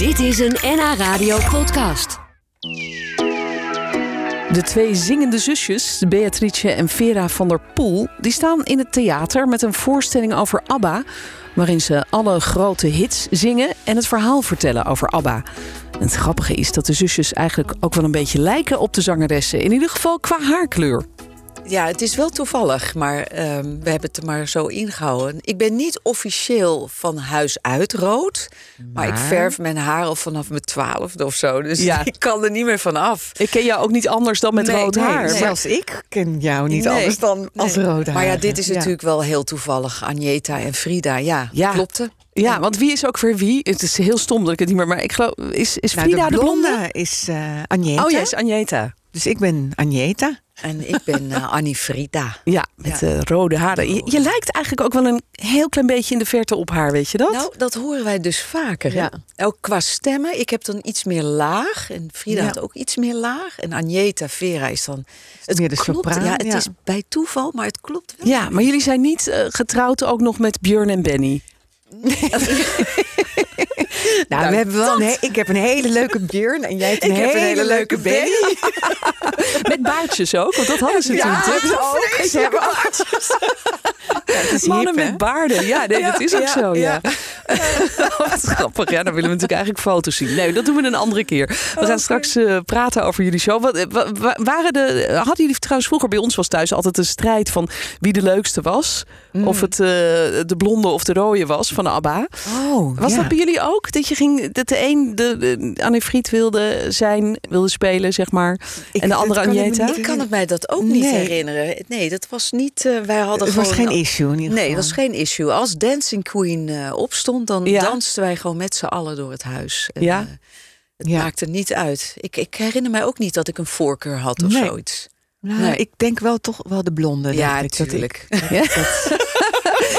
Dit is een NH Radio podcast. De twee zingende zusjes, Beatrice en Vera van der Poel, die staan in het theater met een voorstelling over ABBA, waarin ze alle grote hits zingen en het verhaal vertellen over ABBA. Het grappige is dat de zusjes eigenlijk ook wel een beetje lijken op de zangeressen, in ieder geval qua haarkleur. Ja, het is wel toevallig, maar ehm, we hebben het er maar zo ingehouden. Ik ben niet officieel van huis uit rood, maar, ik verf mijn haar al vanaf mijn twaalfde of zo. Dus Ja. ik kan er niet meer van af. Ik ken jou ook niet anders dan met Nee, rood haar. nee. maar- Zelfs ik ken jou niet Nee, anders dan als nee. rode Maar ja, dit is Ja. natuurlijk wel heel toevallig. Agneta en Frida, ja, Ja. klopte. Ja, want wie is ook weer wie? Het is heel stom dat ik het niet meer... Maar ik geloof, is, is Nou, Frida de de blonde? blonde is eh Agneta. Oh, yes, Agneta. Dus ik ben Agneta. En ik ben eh, Annie Frida. Ja, met Ja. eh, rode haren. Je, je lijkt eigenlijk ook wel een heel klein beetje in de verte op haar, weet je dat? Nou, dat horen wij dus vaker. hè? Ja. Ook qua stemmen. Ik heb dan iets meer laag. En Frida Ja. had ook iets meer laag. En Agneta, Vera is dan... Het meer de klopt. sopraan, Ja, het is bij toeval, maar het klopt wel. Ja, maar jullie zijn niet eh, getrouwd ook nog met Björn en Benny. Nou, we hebben wel een he- ik heb een hele leuke Björn en jij hebt een, Ik heb hele, een hele leuke leuke Benny. Met baardjes ook, want dat hadden ze Ja, toen. hebben ze ook. Ze hebben ook. Is Mannen hip, met baarden. Ja, nee, dat is ook ja, zo, ja. ja. Wat grappig. Ja, dan willen we natuurlijk eigenlijk foto's zien. Nee, dat doen we een andere keer. We gaan straks eh, praten over jullie show. Wat, wa- wa- waren de, hadden jullie trouwens vroeger bij ons was thuis altijd een strijd van wie de leukste was? Of het eh, de blonde of de rode was van ABBA? Oh, Was ja. dat bij jullie ook? Dat je ging, dat de een de, de Anne Fried wilde zijn, wilde spelen, zeg maar. Ik- en de andere kan ik Ik kan het mij dat ook niet Nee. herinneren. Nee, dat was niet... eh, wij hadden Het was gewoon... geen issue in ieder Nee, dat was geen issue. Als Dancing Queen eh, opstond, dan Ja. dansten wij gewoon met z'n allen door het huis. En, Ja? eh, het Ja. maakte niet uit. Ik, ik herinner mij ook niet dat ik een voorkeur had of Nee. zoiets. Nou, Nee. Ik denk wel toch wel de blonde. Ja, ik, dat ik- natuurlijk. Ja?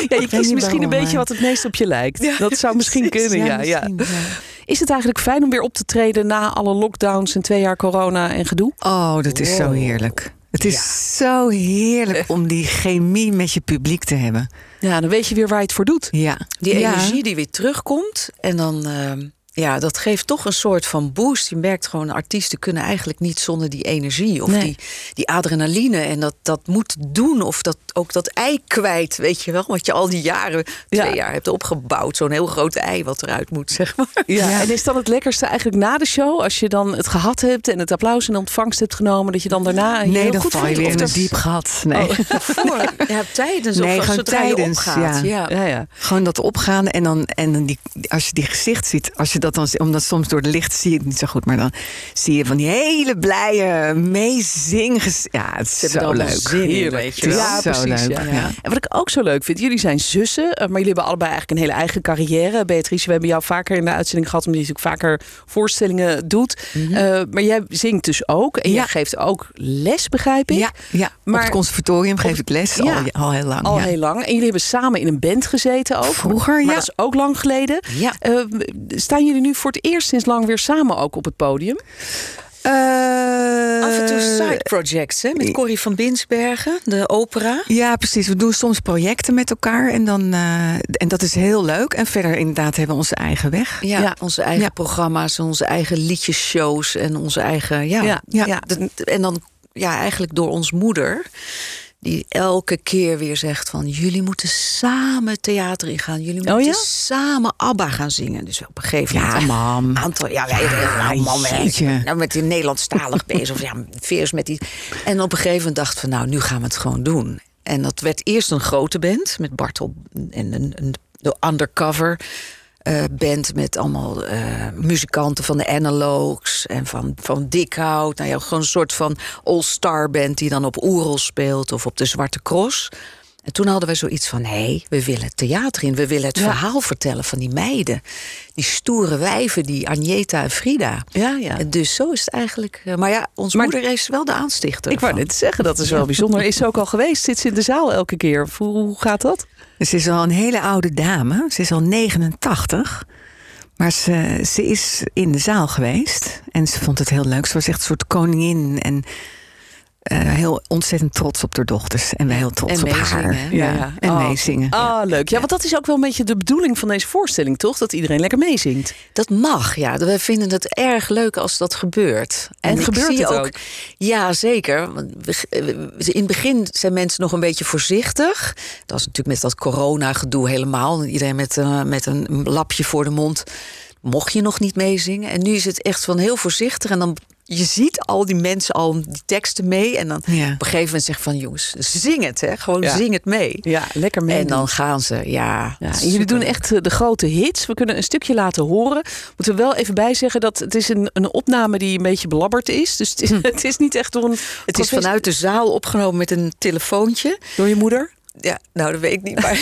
Ja, je kiest misschien een beetje wat het meest op je lijkt. dat zou misschien Precies, kunnen, ja, ja. misschien, ja. Is het eigenlijk fijn om weer op te treden na alle lockdowns en twee jaar corona en gedoe? Oh, dat is zo heerlijk. Het is zo heerlijk om die chemie met je publiek te hebben. Ja, dan weet je weer waar je het voor doet. Ja. Die Ja. energie die weer terugkomt. En dan, ehm, ja, dat geeft toch een soort van boost. Je merkt gewoon, artiesten kunnen eigenlijk niet zonder die energie. Of Nee. die, die adrenaline. En dat, dat moet doen. Of dat, ook dat ei kwijt, weet je wel. Wat je al die jaren, twee Ja. jaar hebt opgebouwd. Zo'n heel groot ei wat eruit moet, zeg maar. Ja. En is dan het lekkerste eigenlijk na de show, als je dan het gehad hebt en het applaus in ontvangst hebt genomen, dat je dan daarna Nee, heel dan goed val je voelt? weer Of in een diep gat. Nee. Voor, ja, tijdens Nee, of gewoon tijdens, opgaat. ja. Ja. Ja, ja. Gewoon dat opgaan en dan, en die, als je die gezicht ziet, als je dat dan, omdat soms door de licht zie je het niet zo goed, maar dan zie je van die hele blije meezing. Ja, het is Ze zo leuk. zin in, Heerlijk. weet je Het is wel. Ja, zo precies, leuk. ja. Ja. En wat ik ook zo leuk vind, jullie zijn zussen, eh, maar jullie hebben allebei eigenlijk een hele eigen carrière. Beatrice, we hebben jou vaker in de uitzending gehad, omdat je natuurlijk vaker voorstellingen doet. Eh, maar jij zingt dus ook en Ja. jij geeft ook les, begrijp ik. Ja, ja. Maar- op het conservatorium geef ik les al, al heel lang. Al heel lang. En jullie hebben samen in een band gezeten ook. Vroeger, Maar ja. dat is ook lang geleden. Ja. Eh, staan jullie nu voor het eerst sinds lang weer samen ook op het podium? Eh, Af en toe side projects, hè, met Corrie van Binsbergen, de opera. Ja, precies. We doen soms projecten met elkaar en, dan, eh, en dat is heel leuk. En verder inderdaad hebben we onze eigen weg. Ja, Ja. onze eigen Ja. programma's, onze eigen liedjesshows en onze eigen. Ja, Ja, ja. De- en dan ja, eigenlijk door ons moeder. Die elke keer weer zegt van jullie moeten samen theater ingaan. Jullie moeten Oh ja? samen ABBA gaan zingen. Dus op een gegeven Ja, moment. mam. Aantal, ja, wij nou, man, wij- jeetje. nou, met die Nederlandstalig bezig. Of ja, Veers met die. En op een gegeven moment dacht van, nou, nu gaan we het gewoon doen. En dat werd eerst een grote band met Bartel en een, een de undercover eh, band met allemaal eh, muzikanten van de Analogs en van, van Dikhout. Nou ja, gewoon een soort van all-star band die dan op Oerol speelt of op de Zwarte Cross. En toen hadden we zoiets van: hé, hey, we willen theater in. We willen het Ja. verhaal vertellen van die meiden. Die stoere wijven, die Agneta en Frida. Ja, ja. En dus zo is het eigenlijk. eh, Maar ja, onze Maar- moeder is wel de aanstichter. Ik wou net zeggen, dat is wel bijzonder. Is ze ook al geweest? Zit ze in de zaal elke keer? Hoe gaat dat? Ze is al een hele oude dame. Ze is al 89. Maar ze, ze is in de zaal geweest. En ze vond het heel leuk. Ze was echt een soort koningin. En eh, heel ontzettend trots op haar dochters. En wij heel trots En op meezingen, haar. hè? Ja, ja. En Oh. meezingen. Ah, leuk. Ja, want dat is ook wel een beetje de bedoeling van deze voorstelling, toch? Dat iedereen lekker meezingt. Dat mag, ja. We vinden het erg leuk als dat gebeurt. En gebeurt het ook? Ja, zeker. Want In het begin zijn mensen nog een beetje voorzichtig. Dat is natuurlijk met dat corona-gedoe helemaal. Iedereen met, eh, met een lapje voor de mond. Mocht je nog niet meezingen. En nu is het echt van heel voorzichtig. En dan je ziet al die mensen al die teksten mee. En dan Ja. op een gegeven moment zeggen van jongens, zing het, hè? Gewoon Ja. zing het mee. Ja, lekker mee. En dan gaan ze, ja. Jullie doen echt eh, de grote hits. We kunnen een stukje laten horen. Moeten we wel even bij zeggen dat het is een, een opname die een beetje belabberd is. Dus het is, het is niet echt door een. Het is vanuit de zaal opgenomen met een telefoontje. door je moeder. Ja, nou, dat weet ik niet. Maar,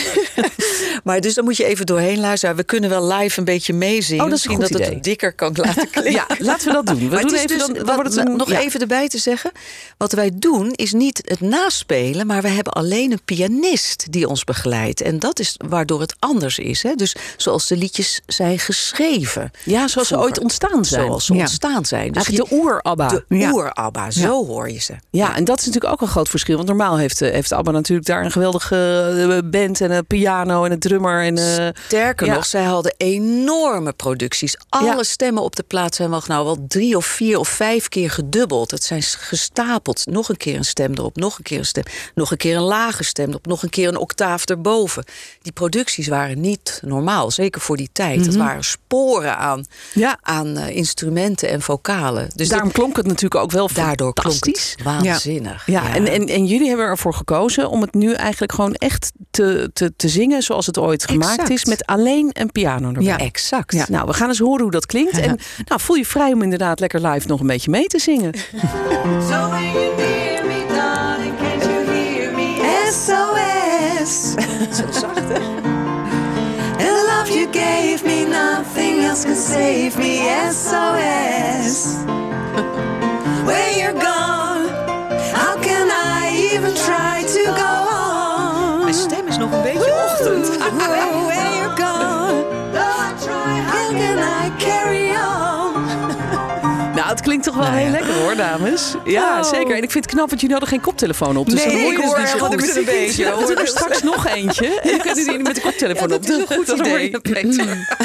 maar dus dan moet je even doorheen luisteren. We kunnen wel live een beetje meezingen. Oh, Misschien dat idee. het dikker kan laten klinken. Ja, laten we dat doen. We Maar doen even dus, dan, dan wat- wordt het een, nog ja. even erbij te zeggen. Wat wij doen is niet het naspelen, maar we hebben alleen een pianist die ons begeleidt. En dat is waardoor het anders is. Hè? Dus zoals de liedjes zijn geschreven. Ja, zoals ze ooit ontstaan zijn. Zoals ze Ja. ontstaan zijn. Dus Eigenlijk je- de oer-ABBA. de Ja. oer-ABBA, zo hoor je ze. Ja, en dat is natuurlijk ook een groot verschil. Want normaal heeft, eh, heeft ABBA natuurlijk daar een geweldige eh, band... en een piano en een drummer. En, eh, Sterker ja. nog, zij hadden enorme producties. Alle Ja. stemmen op de plaat zijn wel, nou, wel drie of vier of vijf keer gedubbeld. Het zijn gestapeld. Nog een keer een stem erop, nog een keer een stem. Nog een keer een lage stem erop, nog een keer een octaaf erboven. Die producties waren niet normaal, zeker voor die tijd. Het waren sporen aan, ja, aan eh, instrumenten en vocalen. Dus daarom klonk het natuurlijk ook wel dat- daardoor klonk fantastisch. het waanzinnig. Ja, En, en, en jullie hebben ervoor gekozen om het nu eigenlijk gewoon echt te, te, te zingen zoals het ooit gemaakt Exact. is. Met alleen een piano erbij. Ja. Exact. Ja. Nou, we gaan eens horen hoe dat klinkt. En nou, voel je vrij om inderdaad lekker live nog een beetje mee te zingen. So when you near me, darling, can't you hear me? SOS. Zo zacht, hè? And the love you gave me, nothing else can save me. SOS. Where you're gone, Nou, klinkt toch wel heel lekker hoor, dames. Ja, Oh. zeker. En ik vind het knap, want jullie hadden geen koptelefoon op. Dus Nee, dan hoor je dus hoor niet een beetje. We er straks nog eentje. En dan kunnen jullie met de koptelefoon op. dat is een goed idee. beter.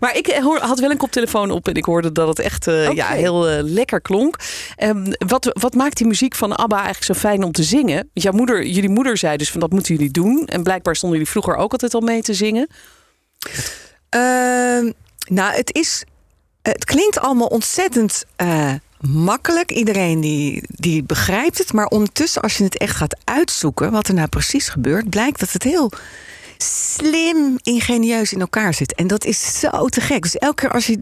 Maar ik hoor, had wel een koptelefoon op en ik hoorde dat het echt eh, ja, heel eh, lekker klonk. Ehm, wat, wat maakt die muziek van ABBA eigenlijk zo fijn om te zingen? Want jouw moeder, jullie moeder zei dus van dat moeten jullie doen. En blijkbaar stonden jullie vroeger ook altijd al mee te zingen. Ehm, nou, het is. Het klinkt allemaal ontzettend eh, makkelijk. Iedereen die, die begrijpt het. Maar ondertussen, als je het echt gaat uitzoeken, wat er nou precies gebeurt, blijkt dat het heel slim, ingenieus in elkaar zit. En dat is zo te gek. Dus elke keer als je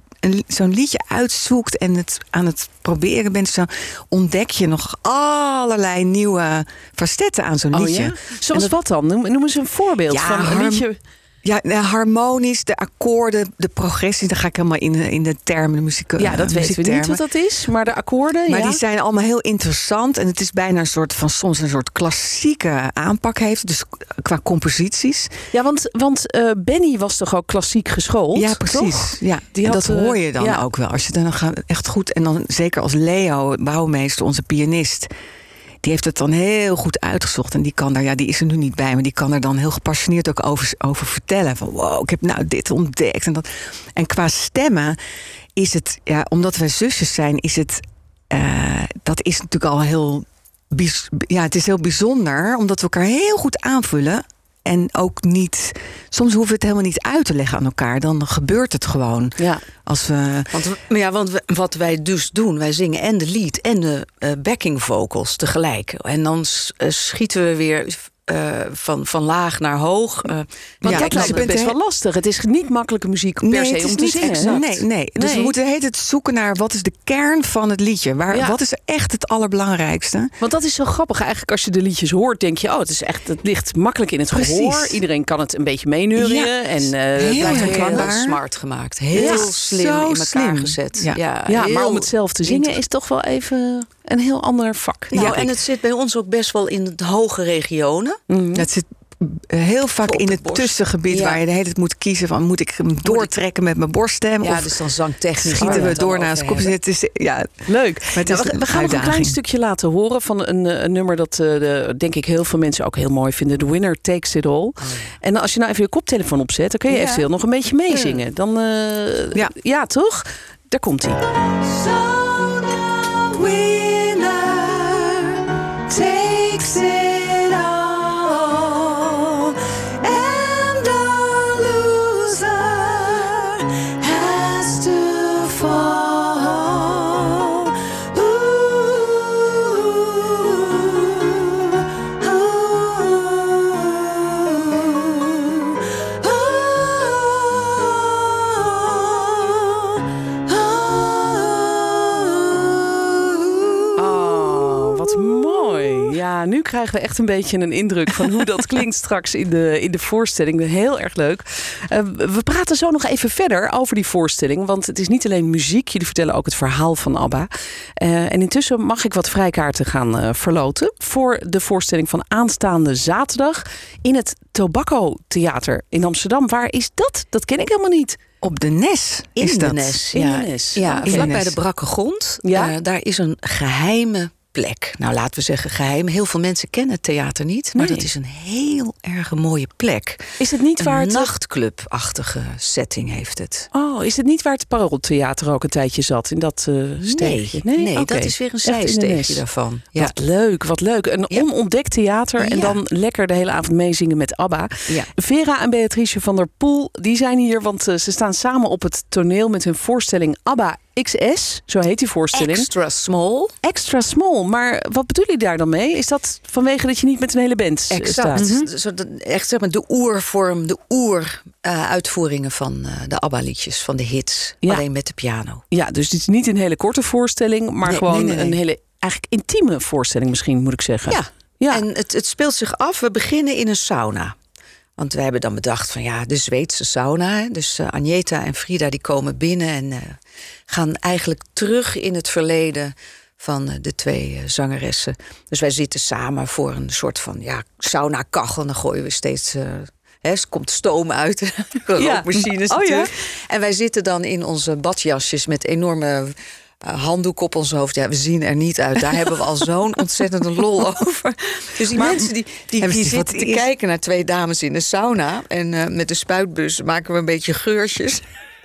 zo'n liedje uitzoekt en het aan het proberen bent, zo ontdek je nog allerlei nieuwe facetten aan zo'n liedje. Oh, ja? Zoals dat- wat dan? Noem, noem eens een voorbeeld Ja, van een liedje. Ja, harmonisch, de akkoorden, de progressie. Dan ga ik helemaal in de, in de termen, de muziek. Ja, dat weten we niet wat dat is. Maar de akkoorden, Maar ja. die zijn allemaal heel interessant. En het is bijna een soort van soms een soort klassieke aanpak heeft. Dus qua composities. Ja, want, want eh, Benny was toch ook klassiek geschoold? ja, precies. toch? Ja, Die had, dat eh, hoor je dan ja. ook wel. Als je dan gaat echt goed. En dan zeker als Leo, bouwmeester, onze pianist. Die heeft het dan heel goed uitgezocht. En die kan daar, ja, die is er nu niet bij, maar die kan er dan heel gepassioneerd ook over, over vertellen. Van wow, ik heb nou dit ontdekt. En, dat. en qua stemmen is het, ja, omdat wij zusjes zijn, is het, eh, dat is natuurlijk al heel, ja, het is heel bijzonder, omdat we elkaar heel goed aanvullen. En ook niet, soms hoeven we het helemaal niet uit te leggen aan elkaar. Dan gebeurt het gewoon. Ja. Als we, Want, maar ja, want we- wat wij dus doen, wij zingen en de lead en de eh, backing vocals tegelijk. En dan eh, schieten we weer eh, van, van laag naar hoog. eh. Want Ja, dat lijkt je me bent best wel lastig. Het is niet makkelijke muziek per nee, se het is om te niet zingen. exact. Nee, nee. Dus we moeten hele tijd zoeken naar wat is de kern van het liedje. Waar, Ja. Wat is echt het allerbelangrijkste? Want dat is zo grappig. Eigenlijk als je de liedjes hoort, denk je... oh, het, is echt, het ligt makkelijk in het Precies. gehoor. Iedereen kan het een beetje meeneurien. Ja, en, eh, heel het blijft Heel smart gemaakt. Heel Ja, slim in elkaar slim. gezet. Ja. Ja, Ja, maar om het zelf te zingen is toch wel even een heel ander vak. Nou, denk en het zit bij ons ook best wel in de hoge regionen. Mhm. Het zit heel vaak in het borst. tussengebied Ja. waar je de hele tijd moet kiezen van moet ik hem doortrekken met mijn borststem Ja, of dus dan zangtechnisch. schieten we het door naar over zijn kop. hebben. Het is, ja, Leuk. het Nou, we, gaan nog een klein stukje laten horen van een, eh, een nummer dat eh, de, denk ik heel veel mensen ook heel mooi vinden. The Winner Takes It All. En als je nou even je koptelefoon opzet, dan kun je Ja. eventueel nog een beetje meezingen. Dan, eh, Ja. ja, toch? Daar komt hij. So Ja, nu krijgen we echt een beetje een indruk van hoe dat klinkt straks in de, in de voorstelling. Heel erg leuk. Eh, we praten zo nog even verder over die voorstelling. Want het is niet alleen muziek. Jullie vertellen ook het verhaal van ABBA. Eh, en intussen mag ik wat vrijkaarten gaan eh, verloten. Voor de voorstelling van aanstaande zaterdag. In het Tobacco Theater in Amsterdam. Waar is dat? Dat ken ik helemaal niet. Op de Nes In is de dat. Nes. In ja. de Nes. Ja, vlak de bij Nes. de brakke grond. Ja. Eh, daar is een geheime plek. Nou, laten we zeggen geheim. Heel veel mensen kennen het theater niet. Maar Nee. dat is een heel erg mooie plek. Is het niet waar Een het... nachtclubachtige setting heeft het. Oh, is het niet waar het Parooltheater ook een tijdje zat? In dat eh steegje? nee, Oké. dat is weer een zijsteegje daarvan. Ja. Wat leuk, wat leuk. Een Ja. onontdekt theater en Ja. dan lekker de hele avond meezingen met ABBA. Vera en Beatrice van der Poel, die zijn hier, want eh, ze staan samen op het toneel met hun voorstelling ABBA XS. Zo heet die voorstelling. Extra small. Extra small. Maar wat bedoel je daar dan mee? Is dat vanwege dat je niet met een hele band Exact. staat? Zo de- echt zeg maar de oervorm, de oer-uitvoeringen van eh, de ABBA-liedjes, van de hits. Ja. Alleen met de piano. Ja, dus het is niet een hele korte voorstelling, maar Nee, gewoon nee, nee, nee. een hele eigenlijk intieme voorstelling misschien, moet ik zeggen. Ja. Ja. En het, het speelt zich af. We beginnen in een sauna. Want wij hebben dan bedacht van ja, de Zweedse sauna. Dus eh, Agneta en Frida die komen binnen en eh, gaan eigenlijk terug in het verleden van eh, de twee zangeressen. Dus wij zitten samen voor een soort van ja, sauna-kachel. En dan gooien we steeds. eh, Hè, er komt stoom uit, Ja. rookmachines Oh ja? En wij zitten dan in onze badjasjes met enorme eh, handdoek op ons hoofd. Ja, we zien er niet uit. Daar hebben we al zo'n ontzettende lol over. Dus die mensen die, die, zitten te is- kijken naar twee dames in de sauna. En eh, met de spuitbus maken we een beetje geurtjes.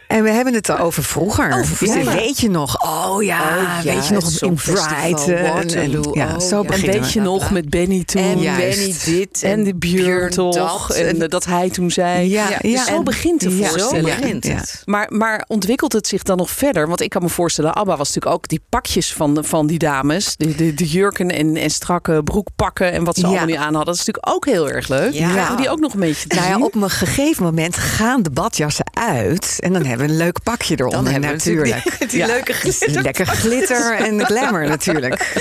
En we hebben het over vroeger. Over vroeger. Dus weet je nog? Oh ja, Oh ja, weet je nog in Brighton? En- ja, Oh, zo ja. En weet we. je nog met Benny toen? En Juist. Benny dit. En de Björn toch? dat. En eh, dat hij toen zei. Ja, dus Zo en- begint de ja, Zo voorstelling. begint Ja. het. Maar, maar ontwikkelt het zich dan nog verder? Want ik kan me voorstellen, ABBA was natuurlijk ook die pakjes van, van die dames. De, de, de jurken en, en strakke broekpakken en wat ze Ja. allemaal niet aan hadden. Dat is natuurlijk ook heel erg leuk. Ja. Krijgen die ook nog een beetje te Nou ja, zien? op een gegeven moment gaan de badjassen uit. En dan hebben een leuk pakje eronder natuurlijk. die, die Ja. leuke glitter. Lekker glitter en glamour natuurlijk.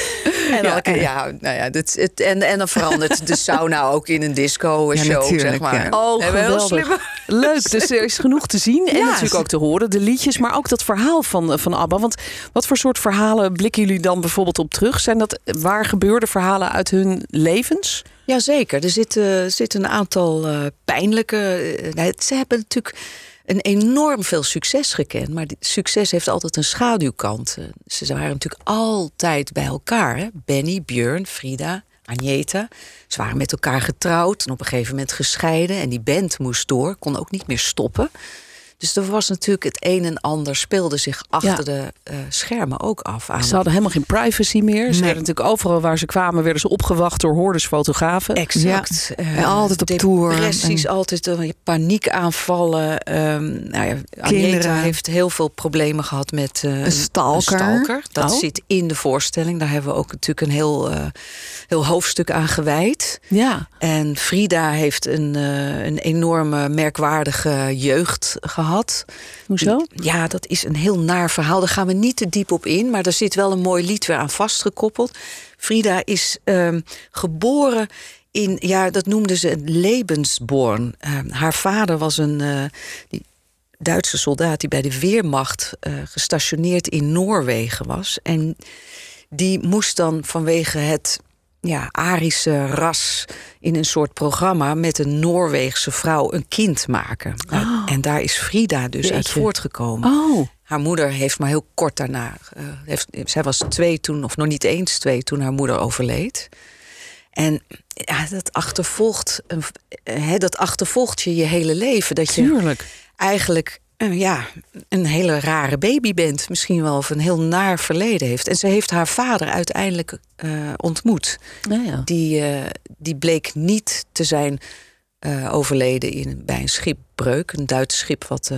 En, Ja, en- ja, nou ja, dit, het, en, en dan verandert de sauna ook in een disco Ja, zeg maar. ja. Oh, heel geweldig. slimme- Leuk, dus er is genoeg te zien. En Ja, natuurlijk ook te horen. De liedjes, maar ook dat verhaal van, van ABBA. Want wat voor soort verhalen blikken jullie dan bijvoorbeeld op terug? Zijn dat waar gebeurde verhalen uit hun levens? Jazeker, er zitten, zitten een aantal eh, pijnlijke... eh, nou, ze hebben natuurlijk een enorm veel succes gekend. Maar succes heeft altijd een schaduwkant. Eh, Ze waren natuurlijk altijd bij elkaar. Benny, Björn, Frida, Agneta. Ze waren met elkaar getrouwd en op een gegeven moment gescheiden. En die band moest door, kon ook niet meer stoppen. Dus er was natuurlijk het een en ander speelde zich achter Ja. de eh, schermen ook af. Aan Ze hadden helemaal geen privacy meer. Ze werden natuurlijk overal waar ze kwamen, werden ze opgewacht door hordes fotografen. Exact. En altijd op tour. Depressies, En- altijd uh, paniekaanvallen. Ehm nou ja, heeft heel veel problemen gehad met eh, een stalker. Dat Oh. zit in de voorstelling. Daar hebben we ook natuurlijk een heel, eh, heel hoofdstuk aan gewijd. Ja, En Frida heeft een, eh, een enorme merkwaardige jeugd gehad. Hoezo? Ja, dat is een heel naar verhaal. Daar gaan we niet te diep op in. Maar er zit wel een mooi lied weer aan vastgekoppeld. Frida is ehm, geboren in, ja, dat noemden ze een levensborn. Ehm, haar vader was een eh, die Duitse soldaat die bij de Weermacht eh, gestationeerd in Noorwegen was. En die moest dan vanwege het ja, Arische ras in een soort programma met een Noorweegse vrouw een kind maken. Nou, En daar is Frida dus uit voortgekomen. Oh, Haar moeder heeft maar heel kort daarna. eh, heeft, zij was twee toen, of nog niet eens twee, toen haar moeder overleed. En ja, dat, achtervolgt, een- eh, hè, dat achtervolgt je je hele leven. Dat je tuurlijk. eigenlijk eh, ja, een hele rare baby bent. Misschien wel of een heel naar verleden heeft. En ze heeft haar vader uiteindelijk eh, ontmoet. Nou ja. Die, eh, die bleek niet te zijn overleden in, bij een schipbreuk. Een Duits schip wat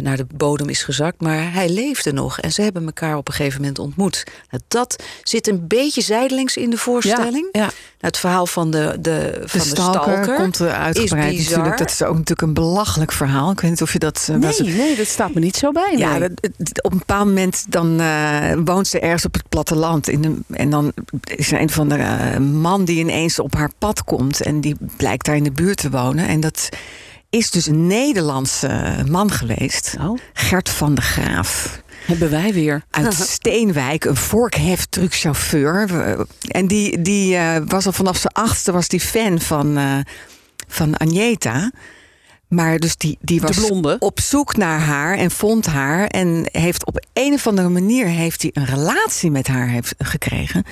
naar de bodem is gezakt. Maar hij leefde nog en ze hebben elkaar op een gegeven moment ontmoet. Nou, dat zit een beetje zijdelings in de voorstelling. Ja, ja. Nou, het verhaal van de, de, van De de stalker, stalker komt er uitgebreid is natuurlijk. Dat is ook natuurlijk een belachelijk verhaal. Ik weet niet of je dat... eh, was- Nee, nee, dat staat me niet zo bij. Ja, dat- op een bepaald moment dan eh, woont ze ergens op het platteland. In een, en dan is er een van de eh, man die ineens op haar pad komt. En die blijkt daar in de buurt te wonen. En dat is dus een Nederlandse man geweest. Oh, Gert van de Graaf. hebben wij weer. Uit Steenwijk, een vorkheftruckchauffeur. En die, die eh, was al vanaf zijn achtste was die fan van, eh van Agneta. Maar dus die, die was op zoek naar haar en vond haar. En heeft op een of andere manier heeft hij een relatie met haar heeft gekregen.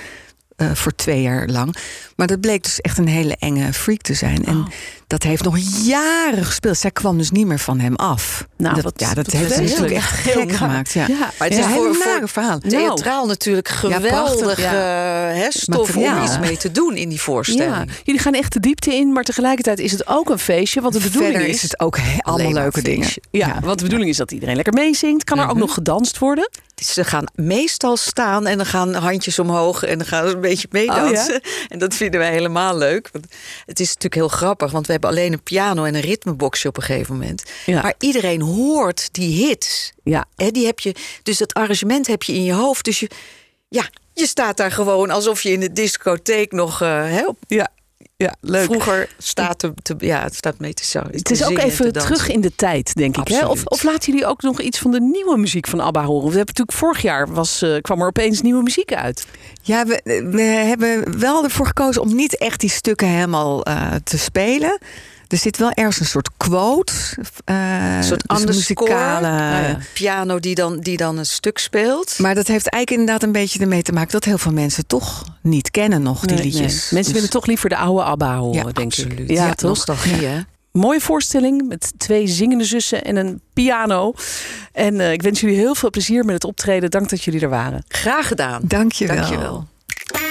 Eh, voor twee jaar lang. Maar dat bleek dus echt een hele enge freak te zijn. En Oh. dat heeft nog jaren gespeeld. Zij kwam dus niet meer van hem af. Nou, dat, wat- ja, dat heeft ze natuurlijk echt Heel gek gemaakt. Ja. Ja, Maar het Ja, is een voor, heel voor nare verhaal. theatraal natuurlijk geweldig eh, hè, stof om iets mee te doen in die voorstelling. Ja, jullie gaan echt de diepte in, maar tegelijkertijd is het ook een feestje. Want de bedoeling Verder is, is het ook allemaal leuke dingen. Ja, want de bedoeling is dat iedereen lekker meezingt. Kan er ook nog gedanst worden? Ze gaan meestal staan en dan gaan handjes omhoog en dan gaan ze een beetje meedansen. En dat vinden wij helemaal leuk. Want het is natuurlijk heel grappig, want we hebben alleen een piano en een ritmeboxje op een gegeven moment. Ja. Maar iedereen hoort die hits. Ja. Hè, die heb je, dus dat arrangement heb je in je hoofd. Dus je, ja, je staat daar gewoon alsof je in de discotheek nog op- Ja, ja leuk. vroeger staat, te, te- ja, het staat mee te zo. Het is ook even terug in de tijd, denk ik. Hè? Of, of laten jullie ook nog iets van de nieuwe muziek van ABBA horen? We hebben natuurlijk vorig jaar was, eh, kwam er opeens nieuwe muziek uit. Ja, we, we hebben wel ervoor gekozen om niet echt die stukken helemaal eh, te spelen. Er zit wel ergens een soort quote. eh, Een soort dus muzikale. Nou ja, piano die dan, die dan een stuk speelt. Maar dat heeft eigenlijk inderdaad een beetje ermee te maken dat heel veel mensen toch niet kennen nog die Nee, liedjes. nee. Mensen Dus- willen toch liever de oude ABBA horen, Ja, denk Absoluut. ik. Ja, toch? Nostalgie, hè? Mooie voorstelling met twee zingende zussen en een piano. En eh, ik wens jullie heel veel plezier met het optreden. Dank dat jullie er waren. Graag gedaan. Dankjewel. Dankjewel.